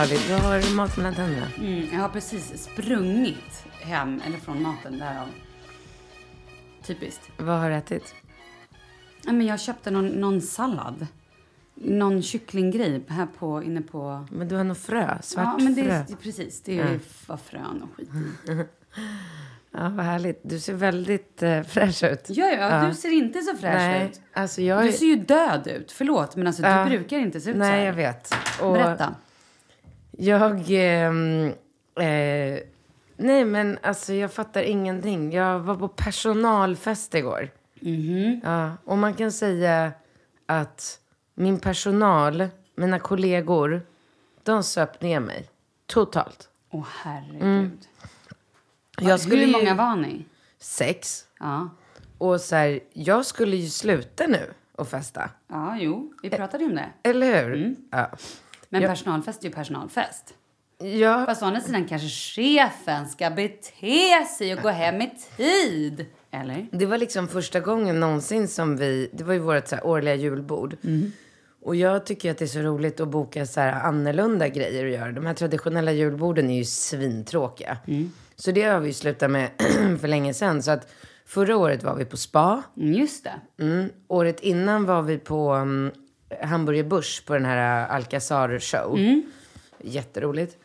Malin, du har mat mellan tänderna. Mm, jag har precis sprungit hem, eller från maten därav. Typiskt. Vad har du ätit? Ja, men jag köpte någon, någon sallad. Någon kycklinggrej här på, inne på... Men du har nog frö, svart ja, men det, frö. är- Precis, det är var frön och skit i. Ja, vad härligt. Du ser väldigt eh, fräsch ut. Ja, ja, du ser inte så fräsch Nej, ut. alltså jag... Du ser ju död ut. Förlåt, men alltså, Ja. du brukar inte se ut så Nej, här. jag vet. Och Berätta. Jag... ehm, eh, nej, men alltså jag fattar ingenting. Jag var på personalfest igår. Mhm. Ja, och man kan säga att min personal, mina kollegor, de söp ner mig. Totalt. Åh, herregud. Mm. Jag skulle Hur ju- många var ni? Sex. Ja. Och så här, jag skulle ju sluta nu och festa. ja, jo, vi pratade ju om det. Eller hur? Mm. Ja. Men Ja. personalfest är ju personalfest. Ja, Fast å andra sidan kanske chefen ska bete sig och gå hem i tid. Eller? Det var liksom första gången någonsin som vi, det var ju vårt så årliga julbord. Och jag tycker att det är så roligt att boka så här annorlunda grejer att göra. De här traditionella julborden är ju svintråkiga. Så det har vi slutat med för länge sedan. Så att förra året var vi på spa. Mm, just det. Mm. Året innan var vi på um, Hamburger Börs på den här uh, Alcazar show. Jätteroligt.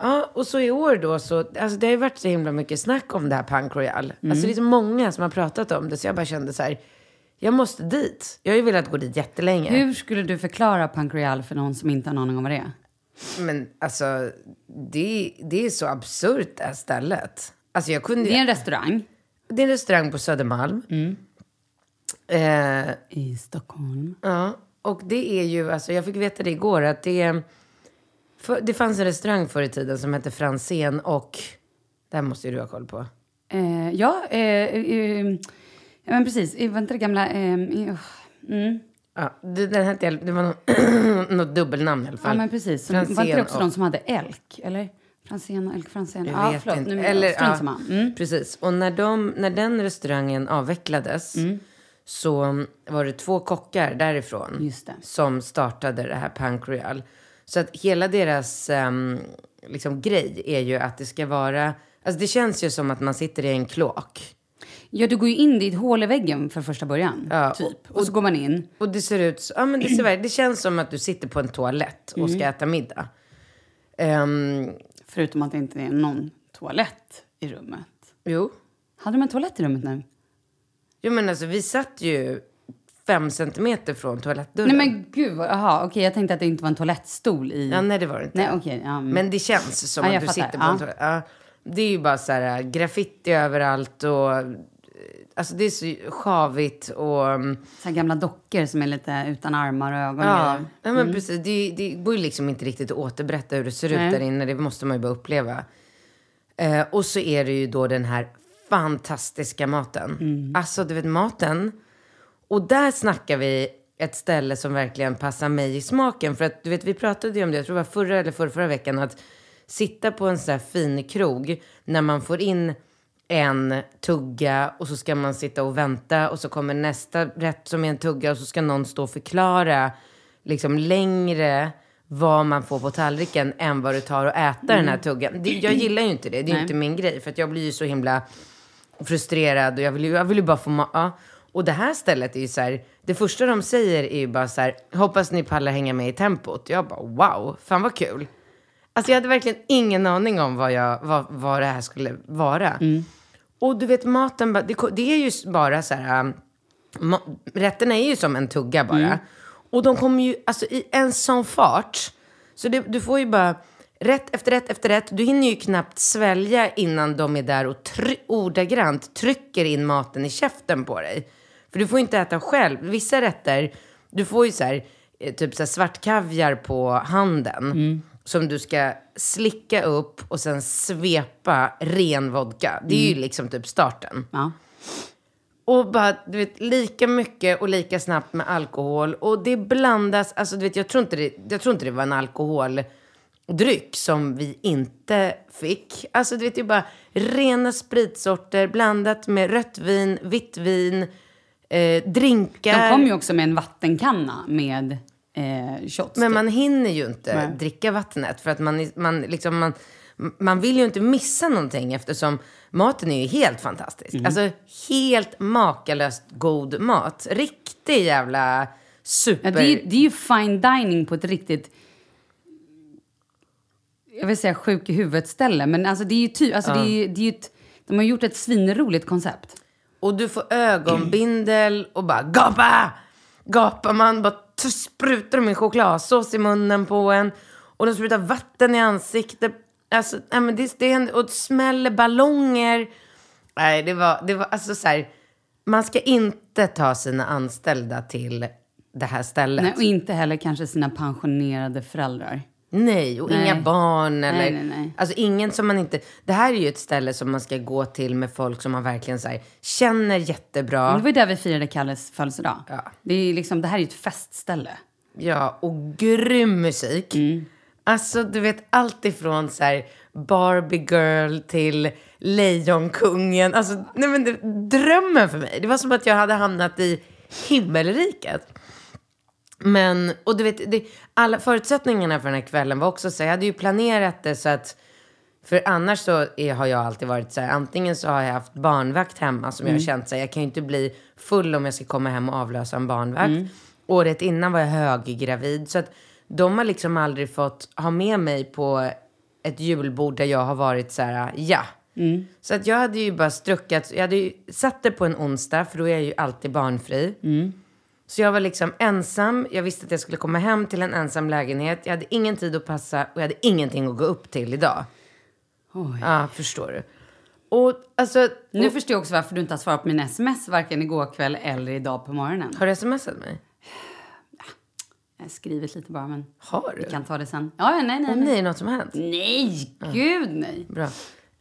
Ja, och så i år då så, alltså det har ju varit så himla mycket snack om det här Punk Royal. Alltså det är så många som har pratat om det så jag bara kände så här, jag måste dit. Jag har ju velat gå dit jättelänge. Hur skulle du förklara Punk Royal för någon som inte har någon aning om vad det är? Men alltså, det, det är så absurt det här stället. Alltså jag kunde Det är en restaurang det är en restaurang på Södermalm. Eh, i Stockholm. Ja, och det är ju, alltså jag fick veta det igår att det för, det fanns en restaurang förr i tiden som hette Franzén och, det här måste ju du ha koll på. Eh, ja, eh, eh, ja, men precis. Eh, Var inte det gamla... Eh, eh, mm. Ja, det, den hette, det var något, något dubbelnamn i alla fall. Ja, men precis. Som, var inte det Franzén också och- de som hade elk? Eller? Franzén och Elk Franzén? Jag vet förlåt. inte. Nu Eller, ja. Mm. Precis. Och när, de, när den restaurangen avvecklades så var det två kockar därifrån som startade det här Punk Royal. Så att hela deras um, liksom, grej är ju att det ska vara... Alltså det känns ju som att man sitter i en kloak. Ja, du går ju in i ett hål i väggen för första början. Ja, typ. Och, så går man in. Och det ser ut så, ja men det ser det känns som att du sitter på en toalett och ska äta middag. Ehm, Förutom att det inte är någon toalett i rummet. jo. Hade de en toalett i rummet nu? Jo men alltså vi satt ju fem centimeter från toalettdörren. Nej men gud, vad- jaha, okej jag tänkte att det inte var en toalettstol i... Ja, nej det var det inte. Nej okej, ja. mm. Men det känns som Ja, att jag du fattar. sitter på Ja. en toalett. Ja, det är ju bara så här graffiti överallt och... eh, Alltså det är så sjavigt och... mm, Så här gamla dockor som är lite utan armar och ögon. och Ja, grejer. ja men precis. Det, det går ju liksom inte riktigt att återberätta hur det ser Nej. ut där inne. Det måste man ju bara uppleva. Eh, och så är det ju då den här fantastiska maten. Mm. Alltså, du vet maten. Och där snackar vi ett ställe som verkligen passar mig i smaken. För att du vet, vi pratade ju om det, jag tror det var förra eller förra, förra veckan, att sitta på en sån här fin krog när man får in en tugga och så ska man sitta och vänta och så kommer nästa rätt som är en tugga och så ska någon stå och förklara liksom längre vad man får på tallriken än vad det tar att äta den här tuggan. Det, jag gillar ju inte det, det är Nej. inte min grej för att jag blir ju så himla frustrerad och jag vill ju, jag vill ju bara få ma- ja. Och det här stället är ju så här, det första de säger är ju bara så här, hoppas ni pallar hänga med i tempot. Jag bara wow, fan vad kul. Alltså jag hade verkligen ingen aning om vad, jag, vad, vad det här skulle vara. Och du vet maten, det, det är ju bara så här, um, ma- rätterna är ju som en tugga bara. Och de kommer ju, alltså i en sån fart. Så det, du får ju bara rätt efter rätt efter rätt. Du hinner ju knappt svälja innan de är där och try- ordagrant trycker in maten i käften på dig. För du får inte äta själv. Vissa rätter, du får ju så här, eh, typ så här svart kaviar på handen. Som du ska slicka upp och sen svepa ren vodka. Det är ju liksom typ starten. Ja. Och bara, du vet, lika mycket och lika snabbt med alkohol. Och det blandas, alltså du vet, jag tror inte det, jag tror inte det var en alkoholdryck som vi inte fick. Alltså du vet, det är bara rena spritsorter blandat med rött vin, vitt vin, eh, drinkar. De kom ju också med en vattenkanna med eh, shots. Men typ. man hinner ju inte Nej. dricka vattnet för att man, man, liksom, man, man vill ju inte missa någonting eftersom maten är ju helt fantastisk. Mm. Alltså helt makalöst god mat. Riktig jävla super... Ja, det, är, det är ju fine dining på ett riktigt... Jag vill säga sjuk i huvudet-ställe, men alltså det är ju typ... Alltså det är, ju- det är ju ett, de har gjort ett svinroligt koncept. Och du får ögonbindel och bara gapa! Gapar man, bara t- sprutar de en chokladsås i munnen på en. Och de sprutar vatten i ansiktet. Alltså, nej men det, det, händer- och det smäller ballonger. Nej, det var, det var alltså så här. Man ska inte ta sina anställda till det här stället. Nej, och inte heller kanske sina pensionerade föräldrar. Nej, och Nej. inga barn eller... Nej, nej. Alltså ingen som man inte... Det här är ju ett ställe som man ska gå till med folk som man verkligen så här, känner jättebra. Det var ju där vi firade Kalles födelsedag. Ja. Det, är liksom, det här är ju ett festställe. Ja, och grym musik. Mm. Alltså du vet allt ifrån så här Barbie girl till Lejonkungen. Alltså nej men det, drömmen för mig. Det var som att jag hade hamnat i himmelriket. Men, och du vet, det, alla förutsättningarna för den här kvällen var också så jag hade ju planerat det så att för annars så är, har jag alltid varit så här, antingen så har jag haft barnvakt hemma som jag har känt så här, jag kan ju inte bli full om jag ska komma hem och avlösa en barnvakt. Året innan var jag höggravid. Så att de har liksom aldrig fått ha med mig på ett julbord där jag har varit så här, ja. Så att jag hade ju bara struckat, jag hade ju satt det på en onsdag för då är jag ju alltid barnfri. Så jag var liksom ensam, jag visste att jag skulle komma hem till en ensam lägenhet. Jag hade ingen tid att passa och jag hade ingenting att gå upp till idag. Ja, förstår du. Och alltså, Nu förstår jag också varför du inte har svarat på mina sms varken igår kväll eller idag på morgonen. har du smsat mig? Jag har skrivit lite bara, men Har du? vi kan ta det sen. Ja, ja, nej, nej. Åh nej. nej, något som har hänt? Nej, gud nej. Bra.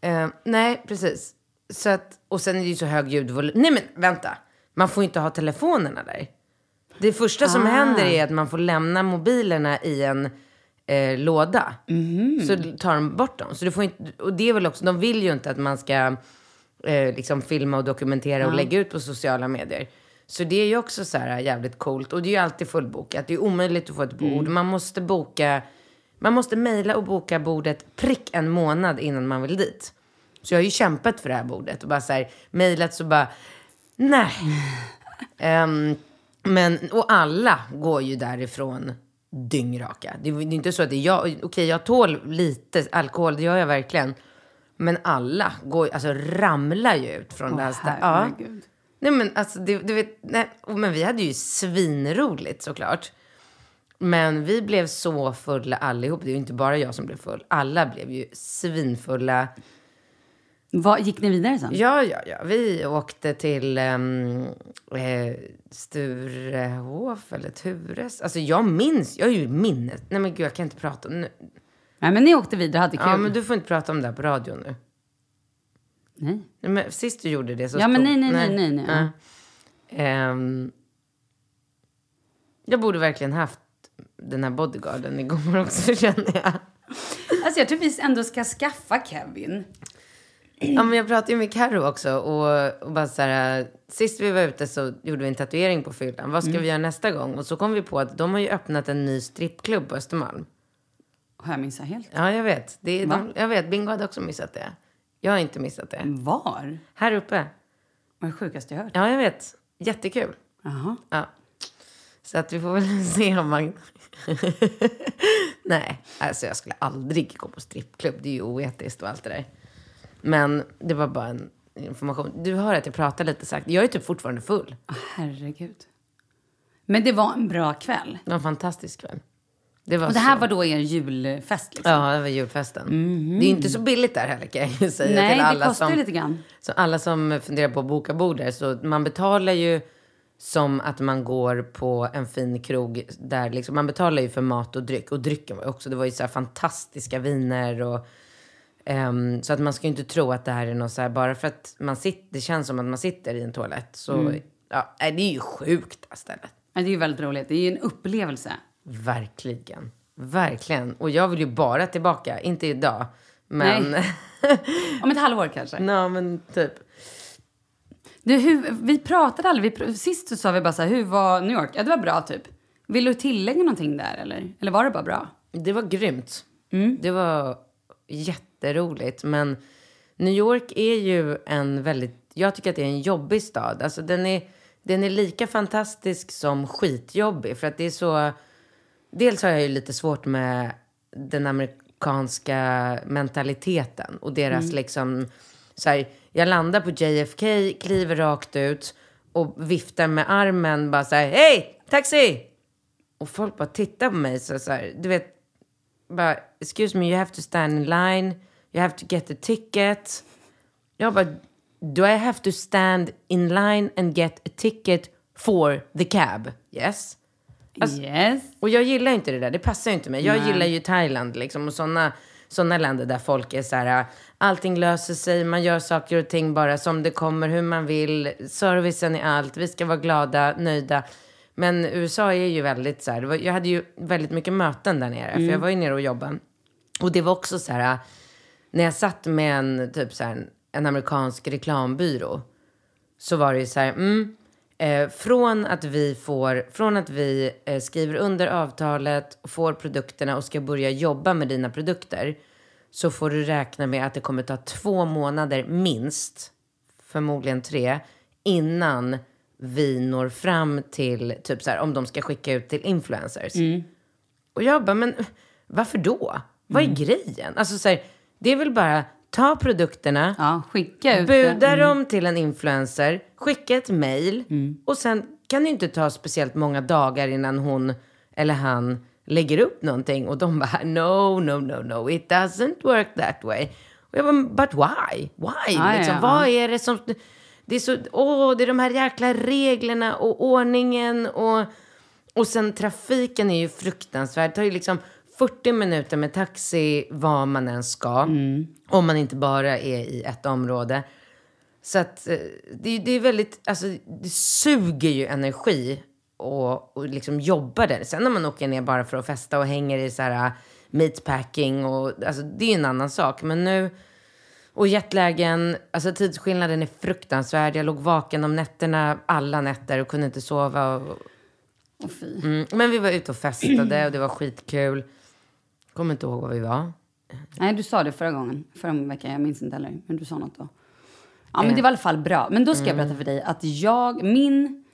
Eh, nej, precis. Så att, och sen är det ju så hög ljudvolym. Nej men vänta, man får inte ha telefonerna där. Det första som Ah. händer är att man får lämna mobilerna i en eh, låda. Mhm. Så tar de bort dem. Så du får inte, och det är väl också, de vill ju inte att man ska eh, liksom filma och dokumentera och lägga ut på sociala medier. Så det är ju också så här jävligt coolt. Och det är ju alltid fullbokat. Det är omöjligt att få ett bord. Man måste boka, man måste mejla och boka bordet prick en månad innan man vill dit. Så jag har ju kämpat för det här bordet och bara så här mejlat så bara, nej. Ehm, men, och alla går ju därifrån dyngraka. Det är det är inte så att det är jag, okej jag tål lite alkohol, det gör jag verkligen. Men alla går, alltså ramlar ju ut från det här stället. Ja. Nej men alltså, det, du vet, nej, men vi hade ju svinroligt såklart. Men vi blev så fulla allihop. Det är ju inte bara jag som blev full. Alla blev ju svinfulla. Vad, gick ni vidare sen? Ja, ja, ja. Vi åkte till um, eh, Sturehof eller Tures. Alltså jag minns, jag har ju minnet. Nej men gud, jag kan inte prata om nu. Nej, men ni åkte vidare, hade kul. Ja, men du får inte prata om det här på radio nu. Nej. Nej, men sist du gjorde det så Ja, men stod- nej, nej, nej, nej, nej. Ja. Ehm, jag borde verkligen haft den här bodyguarden igår också känner jag. Alltså jag tror vi ändå ska skaffa Kevin. Ja, men jag pratade ju med Karo också och, och bara så här, sist vi var ute så gjorde vi en tatuering på fyllan. Vad ska Mm. vi göra nästa gång? Och så kom vi på att de har ju öppnat en ny strippklubb på Östermalm. Har jag missat helt? Ja, jag vet. Det är, de, jag vet, Bingo hade också missat det. Jag har inte missat det. Var? Här uppe. Vad sjukaste jag hört? Ja, jag vet. Jättekul. Jaha. Ja. Så att vi får väl se om man... Nej, alltså jag skulle aldrig gå på strippklubb. Det är ju oetiskt och allt det där. Men det var bara en information. Du hör att jag pratar lite sagt. Jag är typ fortfarande full. Ah, herregud. Men det var en bra kväll. Det var en fantastisk kväll. Det var Och det här så... var då er julfest liksom? Ja, det var julfesten. Det är inte så billigt där heller kan jag säga. Nej, till det alla kostar som, lite grann. Så alla som funderar på att boka bord där, så man betalar ju som att man går på en fin krog där liksom, man betalar ju för mat och dryck. Och drycken var ju också, det var ju så fantastiska viner och ehm, så att man ska ju inte tro att det här är något så här, bara för att man sitter, det känns som att man sitter i en toalett. Så ja, nej, det är ju sjukt det här stället. Ja, det är ju väldigt roligt. Det är ju en upplevelse. Verkligen. Verkligen. Och jag vill ju bara tillbaka, inte idag. Men, Om ett halvår kanske. Nå, men typ. Du, hur, vi pratade aldrig. Vi, sist så sa vi bara så här, hur var New York? Ja, det var bra typ. Vill du tillägga någonting där eller? Eller var det bara bra? Det var grymt. Det var jätteroligt. Men New York är ju en väldigt... Jag tycker att det är en jobbig stad. Alltså den är, den är lika fantastisk som skitjobbig. För att det är så... Dels har jag ju lite svårt med den amerikanska mentaliteten. Och deras liksom... Så här, jag landar på JFK, kliver rakt ut och viftar med armen. Bara så här, hej, taxi! Och folk bara tittar på mig så, så här, du vet, bara, excuse me, you have to stand in line, you have to get a ticket. Jag bara, do I have to stand in line and get a ticket for the cab? Yes. Alltså- yes. Och jag gillar inte det där, det passar ju inte mig. Jag gillar ju Thailand liksom och sådana såna länder där folk är så här, allting löser sig, man gör saker och ting bara som det kommer, hur man vill, servicen är allt, vi ska vara glada, nöjda. Men USA är ju väldigt så här, jag hade ju väldigt mycket möten där nere, för jag var ju nere och jobbade. Och det var också så här, när jag satt med en, typ så här, en amerikansk reklambyrå, så var det ju så här, mm, eh, från att vi får, från att vi eh, skriver under avtalet, och får produkterna och ska börja jobba med dina produkter, så får du räkna med att det kommer ta två månader minst, förmodligen tre, innan vi når fram till, typ så här, om de ska skicka ut till influencers. Och jag bara, men varför då? Vad är grejen? Alltså så här, det är väl bara ta produkterna, Ja, skicka ut buda dem till en influencer, skicka ett mail och sen kan det inte ta speciellt många dagar innan hon eller han lägger upp någonting och de bara no, no, no, no, it doesn't work that way. Och jag bara, but why? Why? Ja, liksom, ja, vad är det som... Det är så, åh, det är de här jäkla reglerna och ordningen och, och sen trafiken är ju fruktansvärd. Det tar ju liksom 40 minuter med taxi var man än ska. Om man inte bara är i ett område. Så att eh, det, det är väldigt, alltså det suger ju energi och, och liksom jobba där. Sen när man åker ner bara för att festa och hänger i så här uh, meatpacking och alltså det är en annan sak. Men nu, och jetlagen, alltså tidsskillnaden är fruktansvärd. Jag låg vaken om nätterna, alla nätter och kunde inte sova. Och, fy. mm. Men vi var ute och festade och det var skitkul. Kommer inte ihåg var vi var. Nej, du sa det förra gången. Förra veckan, jag minns inte heller. Men du sa något då. Ja, men det var i alla fall bra. Men då ska jag berätta för dig att jag, min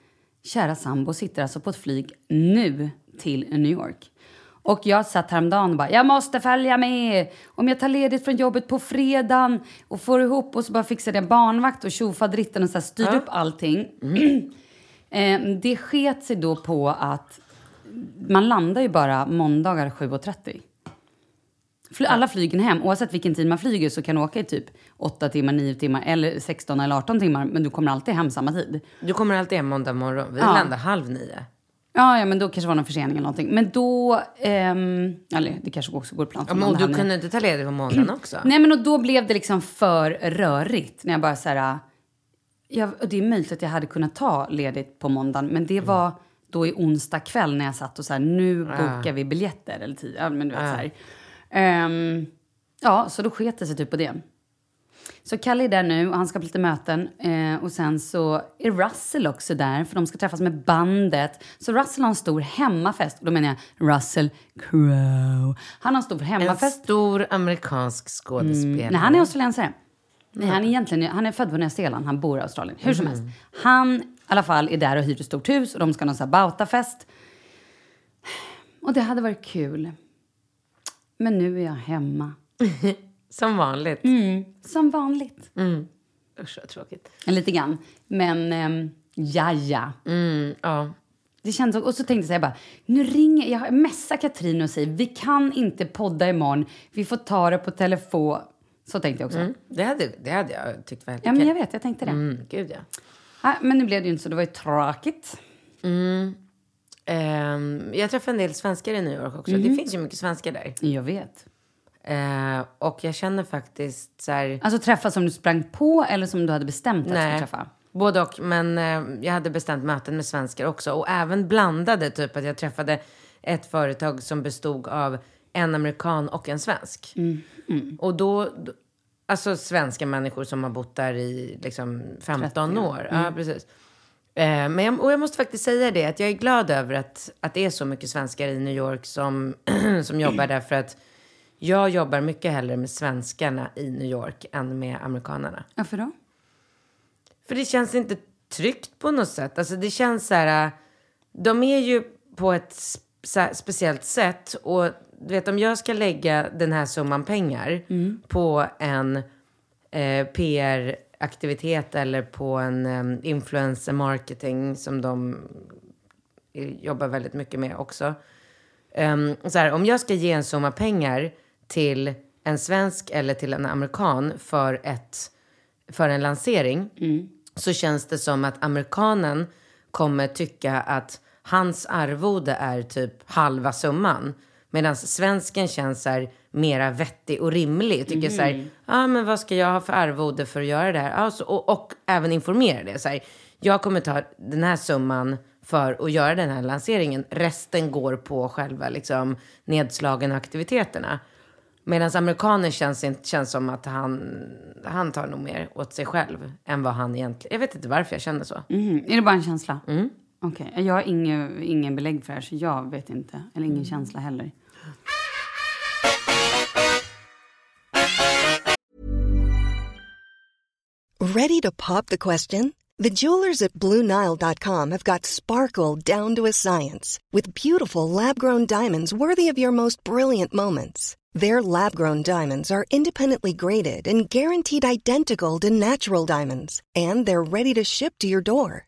kära sambo sitter alltså på ett flyg nu till New York. Och jag satt häromdagen och bara, jag måste följa med. Om jag tar ledigt från jobbet på fredagen och får ihop och så bara fixade jag barnvakt och tjofaderitten och så här styrde upp allting. eh, det sket sig då på att man landar ju bara måndagar 7.30. Alla flygen hem, oavsett vilken tid man flyger så kan du åka i typ 8 timmar, 9 timmar eller 16 eller 18 timmar. Men du kommer alltid hem samma tid. Du kommer alltid hem måndag morgon. Vi Ja. landar halv nio. Ja, ja, men då kanske det var någon försening eller någonting. Men då, ehm, eller det kanske också går plan Ja, men du kunde inte ta ledigt på måndagen också? Nej, men och då blev det liksom för rörigt. När jag bara så här, jag, och det är möjligt att jag hade kunnat ta ledigt på måndagen, men det var då i onsdag kväll när jag satt och så här, nu bokar vi biljetter eller. Ja, men du vet så här. Ehm, ja, så då sket det sig typ på det. Så Kalle är där nu och han ska på lite möten. Eh, och sen så är Russell också där för de ska träffas med bandet. Så Russell har en stor hemmafest. Och då menar jag Russell Crowe. Han har en stor En hemmafest. stor amerikansk skådespelare. Nej, han är australiensare. Nej, han är egentligen han är född på Nya Zeeland, han bor i Australien. Hur som helst. Han i alla fall är där och hyr ett stort hus och de ska ha någon sån här bautafest. Och det hade varit kul. Men nu är jag hemma. Som vanligt. Som vanligt. Usch vad tråkigt. Lite grann. Men ähm, ja, ja. Mm, ja. Det kändes, och så tänkte jag bara, nu ringer jag, messar Katrin och säger vi kan inte podda imorgon, vi får ta det på telefon. Så tänkte jag också. Mm, det, hade, det hade jag tyckt var helt Ja, men okej. jag vet, jag tänkte det. Mm, gud ja. Nej, men nu blev det ju inte så, det var ju tråkigt. Ehm, jag träffade en del svenskar i New York också. Det finns ju mycket svenskar där. Jag vet. Eh, och jag känner faktiskt så här... Alltså träffa som du sprang på eller som du hade bestämt att du skulle träffa? Både och. Men eh, jag hade bestämt möten med svenskar också. Och även blandade. Typ att jag träffade ett företag som bestod av en amerikan och en svensk. Mm. Och då, då... Alltså svenska människor som har bott där i liksom 15 år. Mm. Ja, precis. Eh, men jag, och jag måste faktiskt säga det, att jag är glad över att, att det är så mycket svenskar i New York som, som jobbar där. För att jag jobbar mycket hellre med svenskarna i New York än med amerikanerna. Varför då? För det känns inte tryggt på något sätt. Alltså det känns så här, äh, de är ju på ett speciellt sätt. Och du vet om jag ska lägga den här summan pengar på en eh, PR-aktivitet eller på en um, influencer marketing som de jobbar väldigt mycket med också. Ehm, så här, om jag ska ge en summa pengar till en svensk eller till en amerikan för, ett, för en lansering så känns det som att amerikanen kommer tycka att hans arvode är typ halva summan. Medan svensken känns så här mera vettig och rimlig. Och tycker så här, ja ah, men vad ska jag ha för arvode för att göra det här? Ah, så, och, och även informera det. Så här, jag kommer ta den här summan för att göra den här lanseringen. Resten går på själva liksom, nedslagen aktiviteterna. Medan amerikanen känns, känns som att han, han tar nog mer åt sig själv än vad han egentligen... Jag vet inte varför jag känner så. Mhm. Är det bara en känsla? Mm. Okej. Jag har ingen, ingen belägg för det här, så jag vet inte. Eller ingen känsla heller. Ready to pop the question? The jewelers at BlueNile.com have got sparkle down to a science with beautiful lab grown diamonds worthy of your most brilliant moments. Their lab grown diamonds are independently graded and guaranteed identical to natural diamonds, and they're ready to ship to your door.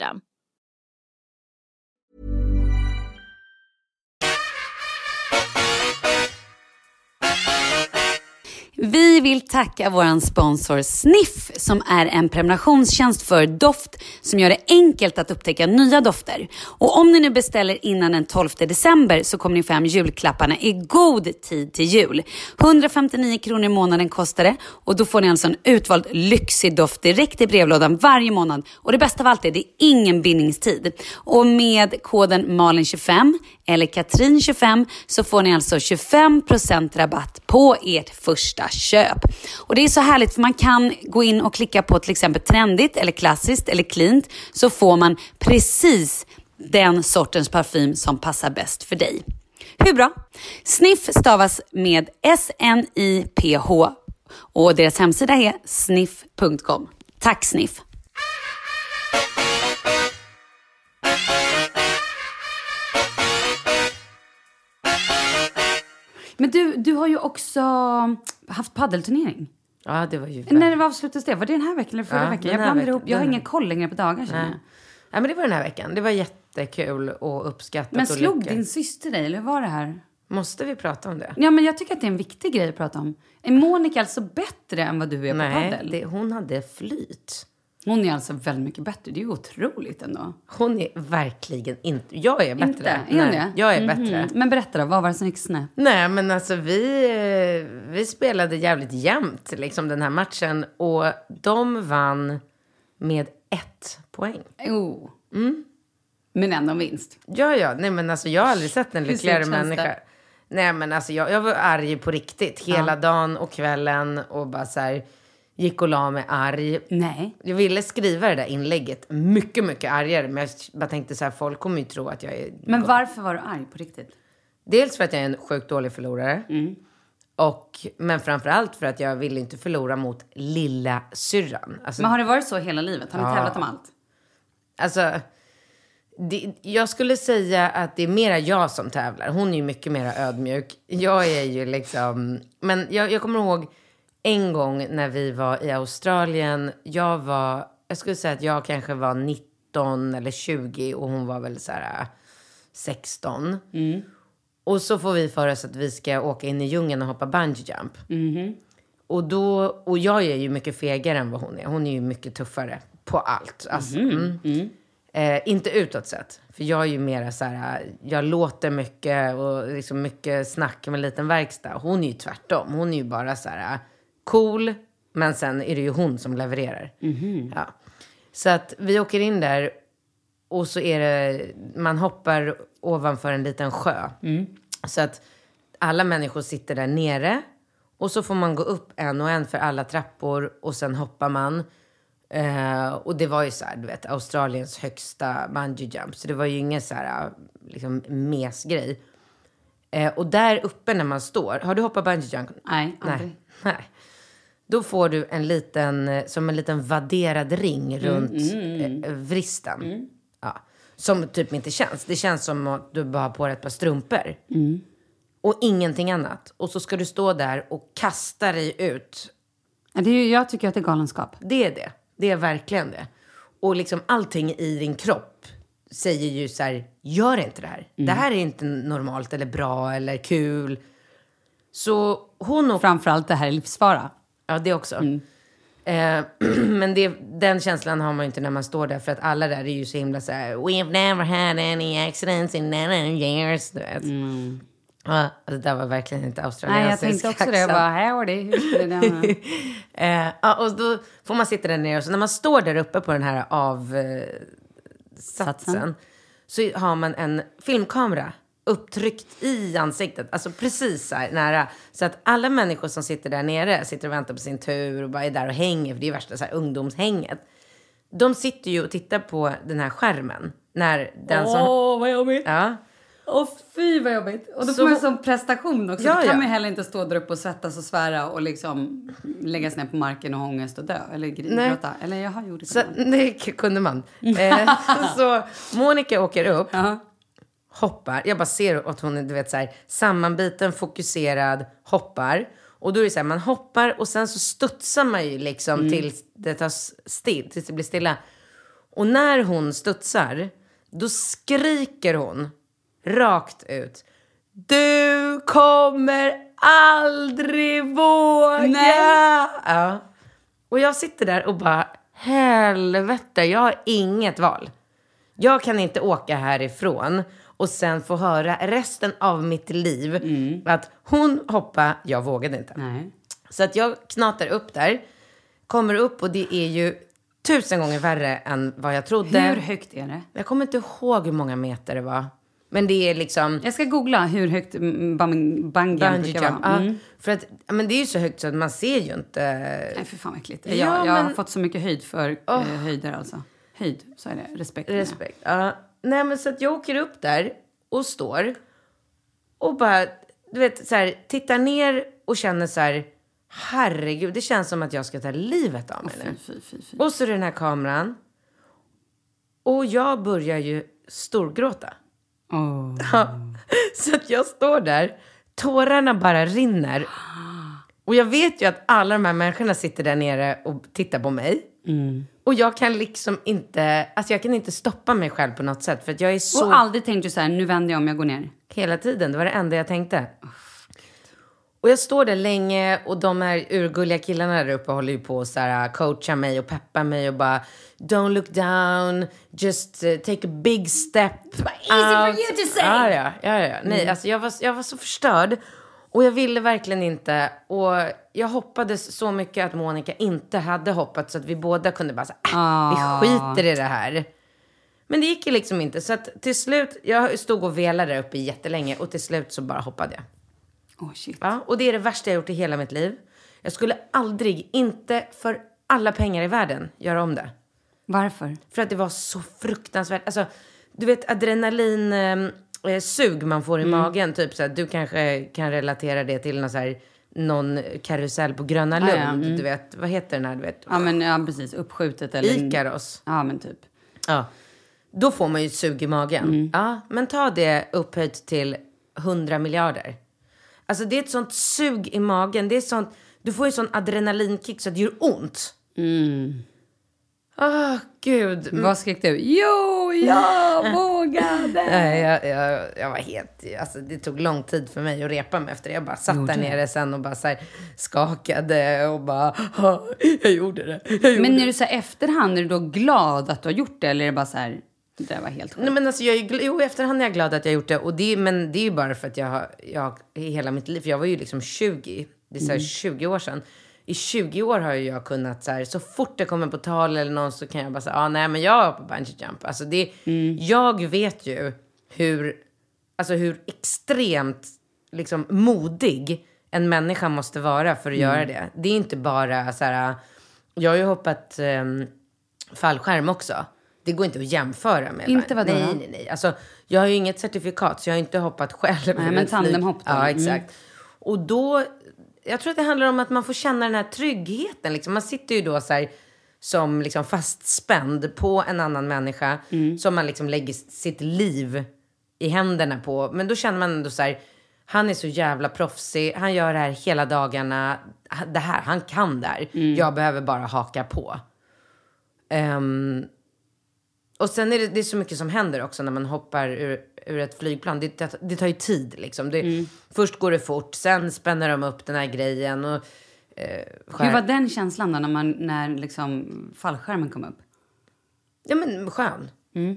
system. Vi vill tacka vår sponsor Sniff som är en prenumerationstjänst för doft som gör det enkelt att upptäcka nya dofter. Och om ni nu beställer innan den 12 december så kommer ni få hem julklapparna i god tid till jul. 159 kronor i månaden kostar det och då får ni alltså en utvald lyxig doft direkt i brevlådan varje månad. Och det bästa av allt är det är ingen bindningstid. Och med koden Malin25 eller Katrin25 så får ni alltså 25% rabatt på ert första köp. Och det är så härligt för man kan gå in och klicka på till exempel trendigt eller klassiskt eller cleant så får man precis den sortens parfym som passar bäst för dig. Hur bra? Sniff stavas med S-N-I-P-H och deras hemsida är sniff.com. Tack Sniff! Men du, du har ju också haft paddelturnering. Ja, det var ju... När avslutades det? Var det den här veckan eller förra Ja, veckan? Jag blandar ihop. Jag har ingen koll längre på dagar känner Nej. jag. Nej, men det var den här veckan. Det var jättekul och uppskattat Men och slog lyckat. din syster dig eller hur var det här? Måste vi prata om det? Ja men jag tycker att det är en viktig grej att prata om. Är Monica alltså bättre än vad du är på Nej, paddel? det, hon hade flyt. Hon är alltså väldigt mycket bättre. Det är ju otroligt ändå. Hon är verkligen inte... Jag är bättre. Inte? Är hon det? Jag är Mhm. bättre. Men berätta då, vad var det som gick snett? Nej, men alltså vi, vi spelade jävligt jämnt liksom den här matchen. Och de vann med ett poäng. Oh. Mm. Men ändå vinst. Ja, ja. Nej, men alltså jag har aldrig sett en lyckligare människa. det? Nej, men alltså jag, jag var arg på riktigt. Hela dagen och kvällen. Och bara så här, gick och la mig arg. Nej. Jag ville skriva det där inlägget mycket, mycket argare. Men jag bara tänkte så här, folk kommer ju tro att jag är... Men varför var du arg på riktigt? Dels för att jag är en sjukt dålig förlorare. Och, men framförallt för att jag ville inte förlora mot lilla syrran. Alltså, Men har det varit så hela livet? Har ni tävlat om allt? alltså det, jag skulle säga att det är mera jag som tävlar. Hon är ju mycket mer ödmjuk. Jag är ju liksom... Men jag, jag kommer ihåg en gång när vi var i Australien. Jag var... Jag skulle säga att jag kanske var 19 eller 20 och hon var väl så här äh, 16. Och så får vi för oss att vi ska åka in i djungeln och hoppa bungee jump. Och, då, och jag är ju mycket fegare än vad hon är. Hon är ju mycket tuffare på allt. Alltså, mm. Eh, inte utåt sett. För jag är ju mera så här, jag låter mycket och liksom mycket snack med en liten verkstad. Hon är ju tvärtom. Hon är ju bara så här cool, men sen är det ju hon som levererar. Ja. Så att vi åker in där och så är det, man hoppar ovanför en liten sjö. Så att alla människor sitter där nere. Och så får man gå upp en och en för alla trappor och sen hoppar man. Eh, och det var ju så här, du vet, Australiens högsta bungee jump. Så det var ju ingen så här, liksom, mesgrej. Eh, och där uppe när man står, har du hoppat bungee jump? Nej, aldrig. Nej. Nej. Då får du en liten, eh, som en liten vadderad ring runt eh, vristen. Ja. Som typ inte känns. Det känns som att du bara har på dig ett par strumpor. Och ingenting annat. Och så ska du stå där och kasta dig ut. Ja, Det är jag tycker att det är galenskap. Det är det. Det är verkligen det. Och liksom allting i din kropp säger ju så här, gör inte det här. Det här är inte normalt eller bra eller kul. Så hon och Framförallt det här är livsfara. Ja, det också. Eh, men det, den känslan har man ju inte när man står där för att alla där är ju så himla så här We've never had any accidents in nine years. Du vet. Ja, det där var verkligen inte Nej, jag australiensisk tänkte också det. Jag bara, howdy. Eh, ja, och då får man sitta där nere. Och så när man står där uppe på den här avsatsen Satsen. så har man en filmkamera upptryckt i ansiktet. Alltså precis så här nära. Så att alla människor som sitter där nere sitter och väntar på sin tur och bara är där och hänger. För det är ju värsta så här ungdomshänget. De sitter ju och tittar på den här skärmen. När den som... Åh, vad jobbigt. Ja. Åh, fy vad jobbigt. Och då Så- får man som prestation också. Ja, då kan ja. man heller inte stå där uppe och svettas och svära och liksom lägga sig ner på marken och ha ångest och dö. Eller gråta. Eller jag har gjort det. Så, Så, det k- kunde man. Eh, så Monica åker upp. ja. Hoppar. Jag bara ser att hon är du vet, så här, sammanbiten, fokuserad, hoppar. Och då är det så här, man hoppar och sen så studsar man ju liksom tills det tar still, tills det blir stilla. Och när hon studsar, då skriker hon rakt ut. Du kommer aldrig våga! Nej. Ja. Och jag sitter där och bara, helvete, jag har inget val. Jag kan inte åka härifrån och sen få höra resten av mitt liv att hon hoppade, jag vågade inte. Nej. Så att jag knatar upp där, kommer upp och det är ju tusen gånger värre än vad jag trodde. Hur högt är det? Jag kommer inte ihåg hur många meter det var. Men det är liksom... Jag ska googla hur högt mm, bung- bungee Bungee brukar vara. Ja, Mm. för att, ja, men det är ju så högt så att man ser ju inte... Nej, för fan vad äckligt. Ja, jag, jag har fått så mycket höjd för eh, höjder alltså. Höjd, så är det. Respekt. Respekt. Ja. Nej, men så att jag åker upp där och står och bara, du vet, så här, tittar ner och känner så här, herregud, det känns som att jag ska ta livet av mig nu. Fy, fy, fy. Och så den här kameran. Och jag börjar ju storgråta. Åh. Ja. Så att jag står där, tårarna bara rinner. Och jag vet ju att alla de här människorna sitter där nere och tittar på mig. Och jag kan liksom inte, alltså jag kan inte stoppa mig själv på något sätt. För att jag är så... Och aldrig tänkte du så här, nu vänder jag om jag går ner. Hela tiden, det var det enda jag tänkte. Och jag står där länge och de här urgulliga killarna där uppe håller ju på och så här, coachar mig och peppar mig och bara Don't look down, just uh, take a big step easy for you to say. Ja, ja, ja, ja. Nej, alltså jag var, jag var så förstörd. Och jag ville verkligen inte. Och jag hoppades så mycket att Monica inte hade hoppat så att vi båda kunde bara säga, äh, vi skiter i det här. Men det gick ju liksom inte. Så att till slut, jag stod och velade där uppe jättelänge och till slut så bara hoppade jag. Oh, shit. Ja, och det är det värsta jag gjort i hela mitt liv. Jag skulle aldrig, inte för alla pengar i världen, göra om det. Varför? För att det var så fruktansvärt. Alltså, du vet adrenalin eh, sug man får i Mm. magen. Typ så här, du kanske kan relatera det till någon, så här, någon karusell på Gröna Lund. Ja, ja, mm. Du vet, vad heter den här? Du vet? Ja, men ja, precis. Uppskjutet eller... Ikaros. Ja, men typ. Ja. Då får man ju ett sug i magen. Mm. Ja, men ta det upphöjt till 100 miljarder. Alltså det är ett sånt sug i magen. Det är sånt, du får ju sån adrenalinkick så att det gör ont. Åh, gud. Vad skrek du? Jo, jag vågade! Nej, jag, jag, jag var helt... Alltså, det tog lång tid för mig att repa mig efter det. Jag bara satt där nere sen och bara så här skakade och bara... "Ja, Jag gjorde det. Jag gjorde Men det." är du så här efterhand, är du då glad att du har gjort det? Eller är det bara så här, Det var helt sjukt. Nej, men alltså jag är, jo, i efterhand är jag glad att jag gjort det. Och det men det är ju bara för att jag har, jag, hela mitt liv, för jag var ju liksom 20, det är så här 20 år sedan. I 20 år har ju jag kunnat så här, så fort det kommer på tal eller någon så kan jag bara säga, ah, nej men jag är på bungee jump. Alltså det, jag vet ju hur, alltså hur extremt liksom modig en människa måste vara för att göra det. Det är inte bara så här, jag har ju hoppat um, fallskärm också. Det går inte att jämföra med. Inte vadå Nej, nej, nej. Alltså, jag har ju inget certifikat så jag har inte hoppat själv. Nej, men tandemhopp då. Ja, Mm. exakt. Och då, jag tror att det handlar om att man får känna den här tryggheten. Liksom. Man sitter ju då så här som liksom fastspänd på en annan människa Mm. som man liksom lägger sitt liv i händerna på. Men då känner man ändå så här, han är så jävla proffsig, han gör det här hela dagarna. Det här, han kan det här. Mm. Jag behöver bara haka på. Ehm, och sen är det, det är så mycket som händer också när man hoppar ur, ur ett flygplan. Det, det, det tar ju tid liksom. Det, Mm. Först går det fort, sen spänner de upp den här grejen. Och, eh, skär- Hur var den känslan då när, man, när liksom fallskärmen kom upp? Ja men skön.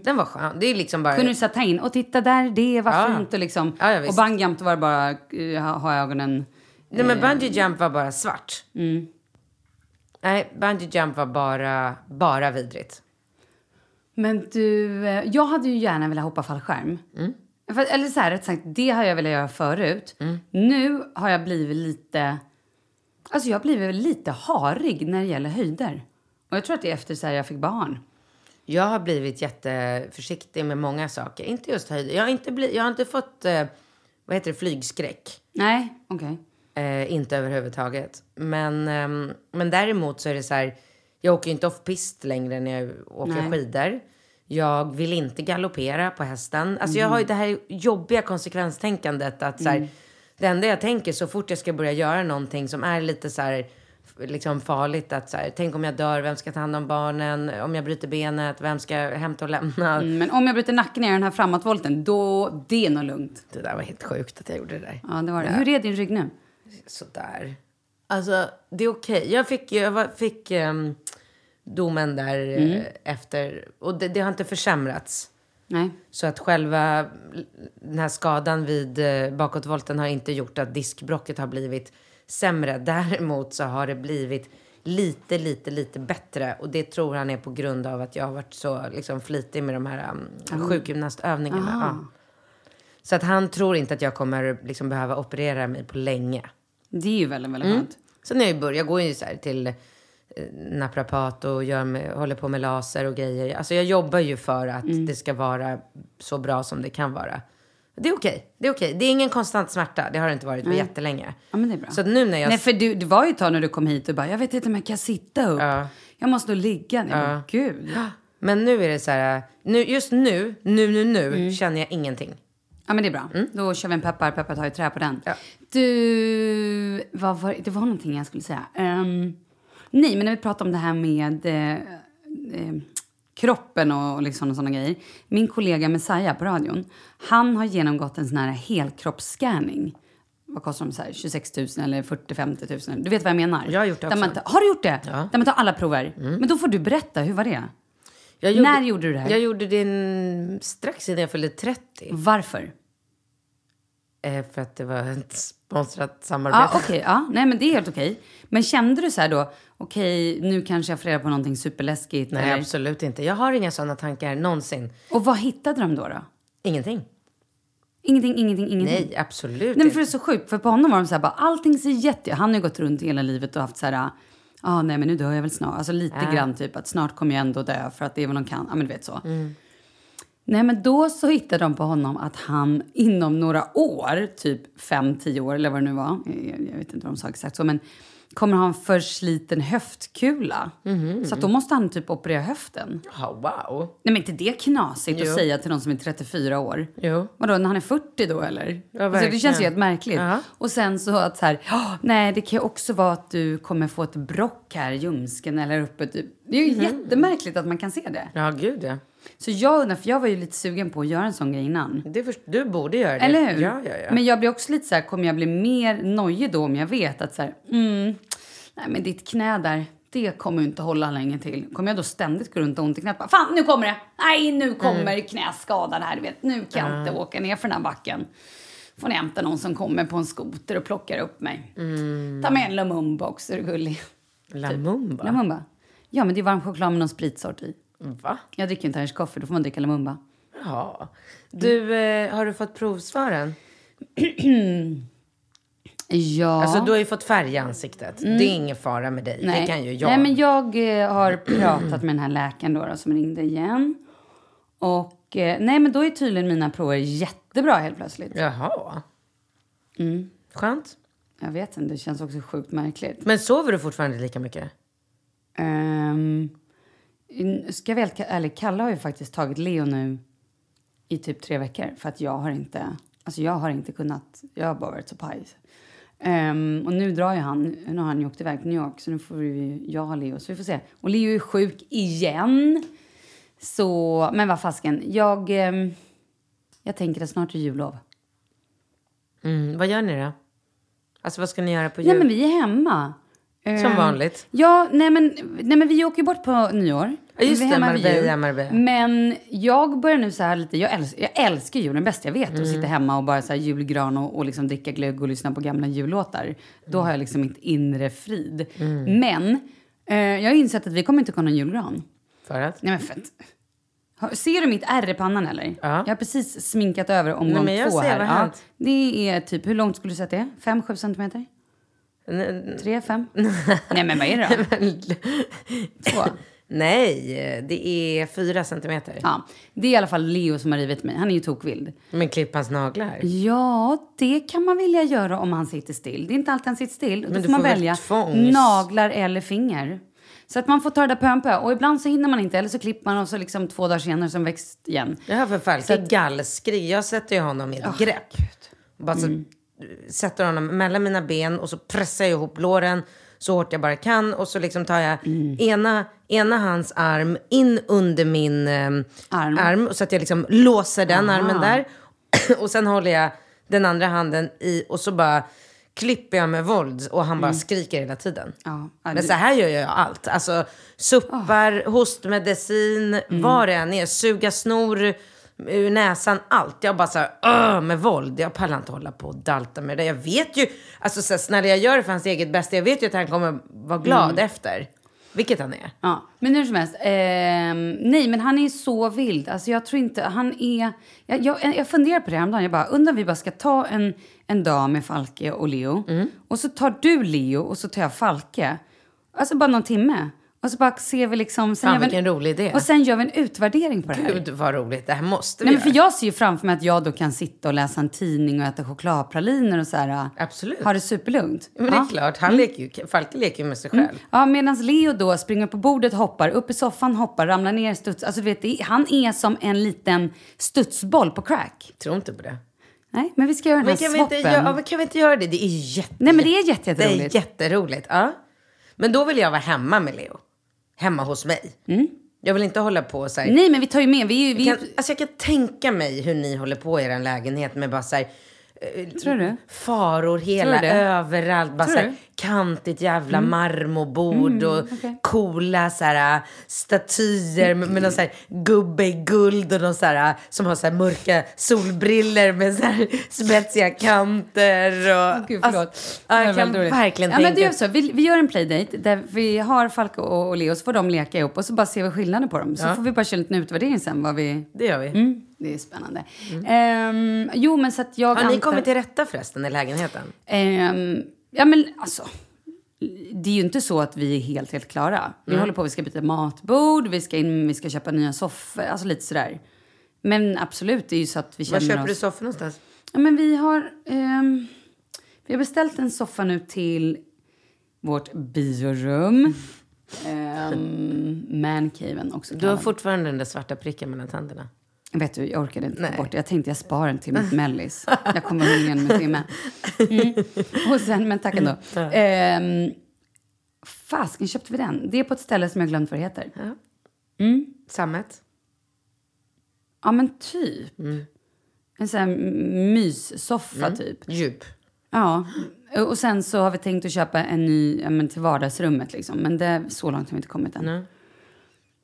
Den var skön. Det är liksom bara... Mm. Kunde du så här ta in och titta där, det var Ja. fint och liksom. Ja, ja, och bungyjump var det bara uh, ha, ha ögonen. Nej men bungee jump var bara svart. Mm. Nej, bungee jump var bara, bara vidrigt. Men du, eh, jag hade ju gärna velat hoppa fallskärm. Mm. Eller så här, rätt sagt, det har jag velat göra förut. Mm. Nu har jag blivit lite... Alltså jag har blivit lite harig när det gäller höjder. Och jag tror att det är efter så här jag fick barn. Jag har blivit jätteförsiktig med många saker. Inte just höjder. Jag har inte, bli, jag har inte fått, eh, vad heter det, flygskräck. Nej, okej. Eh, inte överhuvudtaget. Men, ehm, men däremot så är det så här, jag åker ju inte off-pist längre när jag åker Nej. skidor. Jag vill inte galoppera på hästen. Alltså jag har ju det här jobbiga konsekvenstänkandet att så här, det enda jag tänker så fort jag ska börja göra någonting som är lite så här liksom farligt att så här, tänk om jag dör, vem ska ta hand om barnen? Om jag bryter benet, vem ska hämta och lämna? Mm, Men om jag bryter nacken i den här framåtvolten, då det är nog lugnt. Det där var helt sjukt att jag gjorde det där. Ja, det var det. Hur är din rygg nu? sådär. Alltså, det är okej. Jag fick, jag var- fick ehm, domen där eh, efter. Och det, det har inte försämrats. Nej. Så att själva den här skadan vid eh, bakåtvolten har inte gjort att diskbrocket har blivit sämre. Däremot så har det blivit lite, lite, lite bättre. Och det tror han är på grund av att jag har varit så liksom, flitig med de här um, sjukgymnastövningarna. Ja. Så att han tror inte att jag kommer liksom, behöva operera mig på länge. Det är ju väldigt, väldigt Mm. skönt. Sen är jag, ju bör- jag går ju så här till naprapat och gör med, håller på med laser och grejer. Alltså jag jobbar ju för att Mm. det ska vara så bra som det kan vara. Det är okej. Det är okej. Det är ingen konstant smärta. Det har det inte varit på jättelänge. Ja, men det är bra. Så nu när jag... Nej, för du, det var ju ett tag när du kom hit och bara, jag vet inte om jag kan sitta upp. Ja. Jag måste nog ligga ner. Men Gud. Men nu är det så här... Nu, just nu, nu, nu, nu Mm. känner jag ingenting. Ja, men det är bra. Då kör vi en peppar, peppar tar i trä på den. Mm. Ja. Du, vad var, det var någonting jag skulle säga. Ehm, nej, men när vi pratar om det här med eh, eh, kroppen och liksom och sådana grejer. Min kollega Messiah på radion, han har genomgått en sån här helkroppsscanning. Vad kostar de? Så här, 26 000 eller 40-50 000? Du vet vad jag menar? Jag har gjort det Där man också. tar- har du gjort det? Ja. Mm. Där man tar alla prover? Men då får du berätta, hur var det? Jag När gjorde du det här? Jag gjorde det en- strax innan jag fyllde 30. Varför? Eh, för att det var ett sponsrat samarbete. Ja, okej. ja. Nej, men det är helt okej. Men kände du så här då, okej, nu kanske jag får reda på någonting superläskigt? Nej, eller? absolut inte. Jag har inga sådana tankar någonsin. Och vad hittade de då? då? Ingenting. Ingenting, ingenting, ingenting? Nej, absolut Nej, men för det är så sjukt. För på honom var de så här, bara, allting ser jätte... Han har ju gått runt hela livet och haft så här, ja, ah, nej men nu dör jag väl snart. Alltså lite Ja. grann typ att snart kommer jag ändå dö för att det är vad de kan. Ja, men du vet så. Mm. Nej, men då så hittade de på honom att han inom några år, typ fem, tio år eller vad det nu var, jag, jag vet inte vad de sa exakt så, men kommer ha en försliten höftkula. Mhm. Så då måste han typ operera höften. Ja, wow. Nej men inte det knasigt Jo. att säga till någon som är 34 år? Jo. Vadå, när han är 40 då eller? alltså, det känns ju helt märkligt. Ja. Och sen så att så här, "Ja, nej det kan ju också vara att du kommer få ett brock här i ljumsken eller uppe typ. Det är ju jättemärkligt att man kan se det. Ja, gud ja. Så jag undrar, för jag var ju lite sugen på att göra en sån grej innan. Det först, du borde göra det. Eller hur? Ja, ja, ja. Men jag blir också lite så här, kommer jag bli mer nojig då om jag vet att så här, mm, nej men ditt knä där, det kommer ju inte hålla länge till. Kommer jag då ständigt gå runt och ont i knät? Bara, Fan, nu kommer det! Nej, nu kommer Mm. knäskadan här. Du vet, nu kan jag inte åka ner för den här backen. Får ni hämta någon som kommer på en skoter och plockar upp mig. Mm. Ta med en Lumumba också, är du gullig? Lamumba? Lumumba? Ja, men det är varm choklad med någon spritsort i. Va? Jag dricker inte Irish coffee, då får man dricka Lumumba. Ja. Du, eh, har du fått provsvaren? Ja. Alltså du har ju fått färg i ansiktet. Det är ingen fara med dig. Det kan ju jag. Nej, men jag eh, har pratat med den här läkaren då, då som ringde igen. Och eh, nej, men då är tydligen mina prover jättebra helt plötsligt. Jaha. Mm. Skönt. Jag vet inte, det känns också sjukt märkligt. Men sover du fortfarande lika mycket? Um, ska jag vara ärlig, Kalle har ju faktiskt tagit Leo nu i typ tre veckor. För att jag har inte, alltså jag har inte kunnat, jag har bara varit så paj. Ehm, och nu drar ju han, nu har han ju åkt iväg till New York så nu får vi, jag ha Leo. Så vi får se. Och Leo är sjuk igen. Så, men vad fasken, jag, ehm, jag tänker att snart är jullov. Mm, vad gör ni då? Alltså vad ska ni göra på jul? Nej men vi är hemma. Som Ehm, vanligt? Ja, nej men, nej men vi åker ju bort på nyår. Ja, just det, Marbella. Marbella. Men jag börjar nu så här lite, jag älskar, jag älskar julen bäst jag vet. Mm. Att sitta hemma och bara så här julgran och, och liksom dricka glögg och lyssna på gamla jullåtar. Då har jag liksom mitt inre frid. Mm. Men eh, jag har insett att vi kommer inte kunna ha någon julgran. För att? Nej men fett. Har- Ser du mitt ärr i pannan eller? Ja. Jag har precis sminkat över omgång Nej, men jag två ser, här. vad hänt? det är typ, hur långt skulle du säga att det är? Fem, sju centimeter? Tre, fem? Nej men vad är det då? Två? Nej, det är fyra centimeter. Ja, det är i alla fall Leo som har rivit mig. Han är ju tokvild. Men klipp hans naglar. Ja, det kan man vilja göra om han sitter still. Det är inte alltid han sitter still. Då Men du får man får välja tvångs- naglar eller finger. Så att man får ta det där på en pö. Och ibland så hinner man inte. Eller så klipper man och så liksom två dagar senare som växt igen. Jag har för Falke gallskrig. Jag sätter ju honom i ett grepp. Bara så, Sätter honom mellan mina ben och så pressar jag ihop låren så hårt jag bara kan. Och så liksom tar jag ena, ena hans arm in under min eh, Arm. arm. Så att jag liksom låser den armen där. och sen håller jag den andra handen i och så bara klipper jag med våld. Och han bara skriker hela tiden. Ja, Men så här gör jag allt. Alltså suppar, hostmedicin, vad det än är. Suga snor ur näsan, allt. Jag bara så här, med våld. Jag pallar inte hålla på och dalta med det. Jag vet ju, alltså så här, när jag gör det för hans eget bästa, jag vet ju att han kommer vara glad efter. Vilket han är. Ja, men hur som helst. ehm, nej, men han är så vild. Alltså jag tror inte, han är... Jag, jag, jag funderar på det häromdagen. Jag bara, undrar om vi bara ska ta en, en dag med Falke och Leo. Mm. Och så tar du Leo och så tar jag Falke. Alltså bara någon timme. Och så bara ser vi liksom... Sen Fan, gör vi en- vilken rolig idé. Och sen gör vi en utvärdering på det här. Gud vad roligt, det här måste vi Nej, men för göra. jag ser ju framför mig att jag då kan sitta och läsa en tidning och äta chokladpraliner och så här. Absolut. Ha det superlugnt. Men det är Ja. klart, han leker ju, Falke leker ju med sig själv. Ja, medan Leo då springer på bordet, hoppar, upp i soffan, hoppar, ramlar ner, studs. Alltså du vet, han är som en liten studsboll på crack. Tror inte på det. Nej, men vi ska göra den Men här kan vi, inte swappen. göra, ja, men kan vi inte göra det? Det är jätte, Nej, men det är jätte, Det jätteroligt. är jätteroligt. Ja. Men då vill jag vara hemma med Leo. Hemma hos mig. Jag vill inte hålla på så här. Nej, men vi tar ju med, vi är. Vi, Kan, alltså jag kan tänka mig hur ni håller på i er lägenhet med bara så här, eh, Tror du? faror hela du överallt. Bara Tror så här, du? Mm. Kantigt jävla marmorbord och okej. coola så här, statyer med, med någon så här, gubbe i guld och någon så här, som har så här, mörka solbriller med så här, spetsiga kanter. Och, Gud, förlåt. Alltså, ja, jag kan verkligen ja, tänka... men det är så. Vi, vi gör en playdate där vi har Falke och, och Leo, så får de leka ihop och så bara ser vi skillnaden på dem. Så får vi bara köra en liten utvärdering sen vad vi... Det gör vi. Mm, det är spännande. Ehm, jo, men så att jag Har ni antar- kommit till rätta förresten i lägenheten? Ehm, ja, men alltså. Det är ju inte så att vi är helt, helt klara. Vi håller på, vi ska byta matbord, vi ska in, vi ska köpa nya soffor, alltså lite sådär. Men absolut, det är ju så att vi Var känner köper oss... du soffor någonstans? Ja, men vi har... ehm, vi har beställt en soffa nu till vårt biorum. Um, mancaven också Du har fortfarande den där svarta pricken mellan tänderna. Vet du, jag orkade inte Nej. bort det. Jag tänkte jag sparar den till mitt mellis. Jag kommer ihåg igen om en timme. Mm. Och sen, men tack ändå. Ehm, fasken köpte vi den? Det är på ett ställe som jag glömt vad det heter. Sammet? Ja, men typ. En sån här myssoffa typ. Djup. Ja, och sen så har vi tänkt att köpa en ny ja, men till vardagsrummet liksom. Men det, så långt har vi inte kommit än.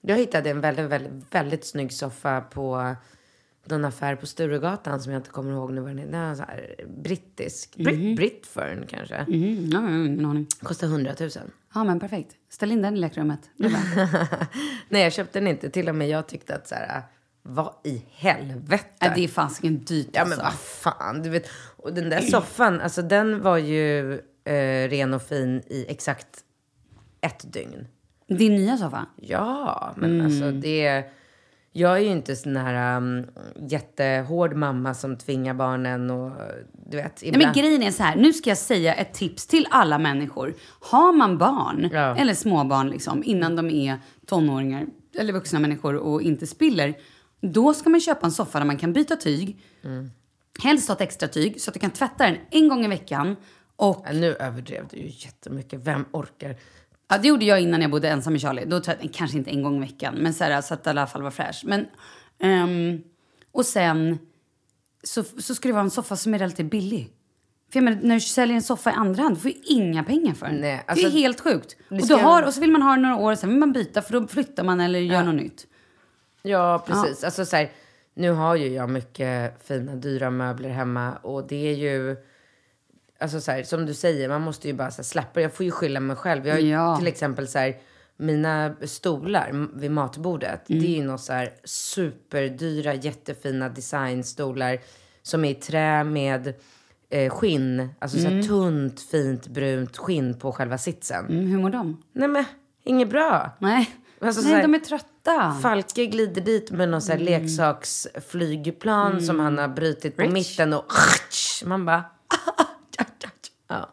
Jag hittade en väldigt, väldigt, väldigt snygg soffa på någon affär på Sturegatan som jag inte kommer ihåg nu vad den heter. Den är så här brittisk. Brit, Britfern kanske. Mm, ja, ingen aning. Kostar 100 000. Ja, men perfekt. Ställ in den i lekrummet. Nej, jag köpte den inte. Till och med jag tyckte att så här, vad i helvete? Nej, det är fasiken dyrt Ja men alltså. vad fan, du vet. Och den där soffan, alltså den var ju eh, ren och fin i exakt ett dygn. Din nya soffa? Ja, men Mm. alltså det... Jag är ju inte sån här um, jättehård mamma som tvingar barnen och du vet. Nej, men grejen är så här, nu ska jag säga ett tips till alla människor. Har man barn, Ja. eller småbarn liksom, innan de är tonåringar eller vuxna människor och inte spiller, då ska man köpa en soffa där man kan byta tyg. Helst ha ett extra tyg så att du kan tvätta den en gång i veckan. Och Ja, nu överdrev du ju jättemycket. Vem orkar? Ja, det gjorde jag innan jag bodde ensam med Charlie. Då kanske inte en gång i veckan, men så, här, så att det i alla fall var fräsch. Men, ehm, och sen så, så ska det vara en soffa som är relativt billig. För jag menar, när du säljer en soffa i andra hand, du får ju inga pengar för den. Nej, det alltså, är helt sjukt. Och, du har, och så vill man ha den några år, sen vill man byta för då flyttar man eller gör något nytt. Ja, precis. Alltså så här, nu har ju jag mycket fina, dyra möbler hemma och det är ju... Alltså så här, som du säger, man måste ju bara så här, släppa. Jag får ju skylla mig själv. Jag har Ja. till exempel så här, mina stolar vid matbordet. Det är ju något så här superdyra, jättefina designstolar som är i trä med eh, skinn. Alltså så här tunt, fint, brunt skinn på själva sitsen. Mm, hur mår de? Nej men, inget bra. Nej, Alltså, så Nej de är trötta. Falke glider dit med någon så här leksaksflygplan som han har brutit på Rich. mitten och man bara... ja.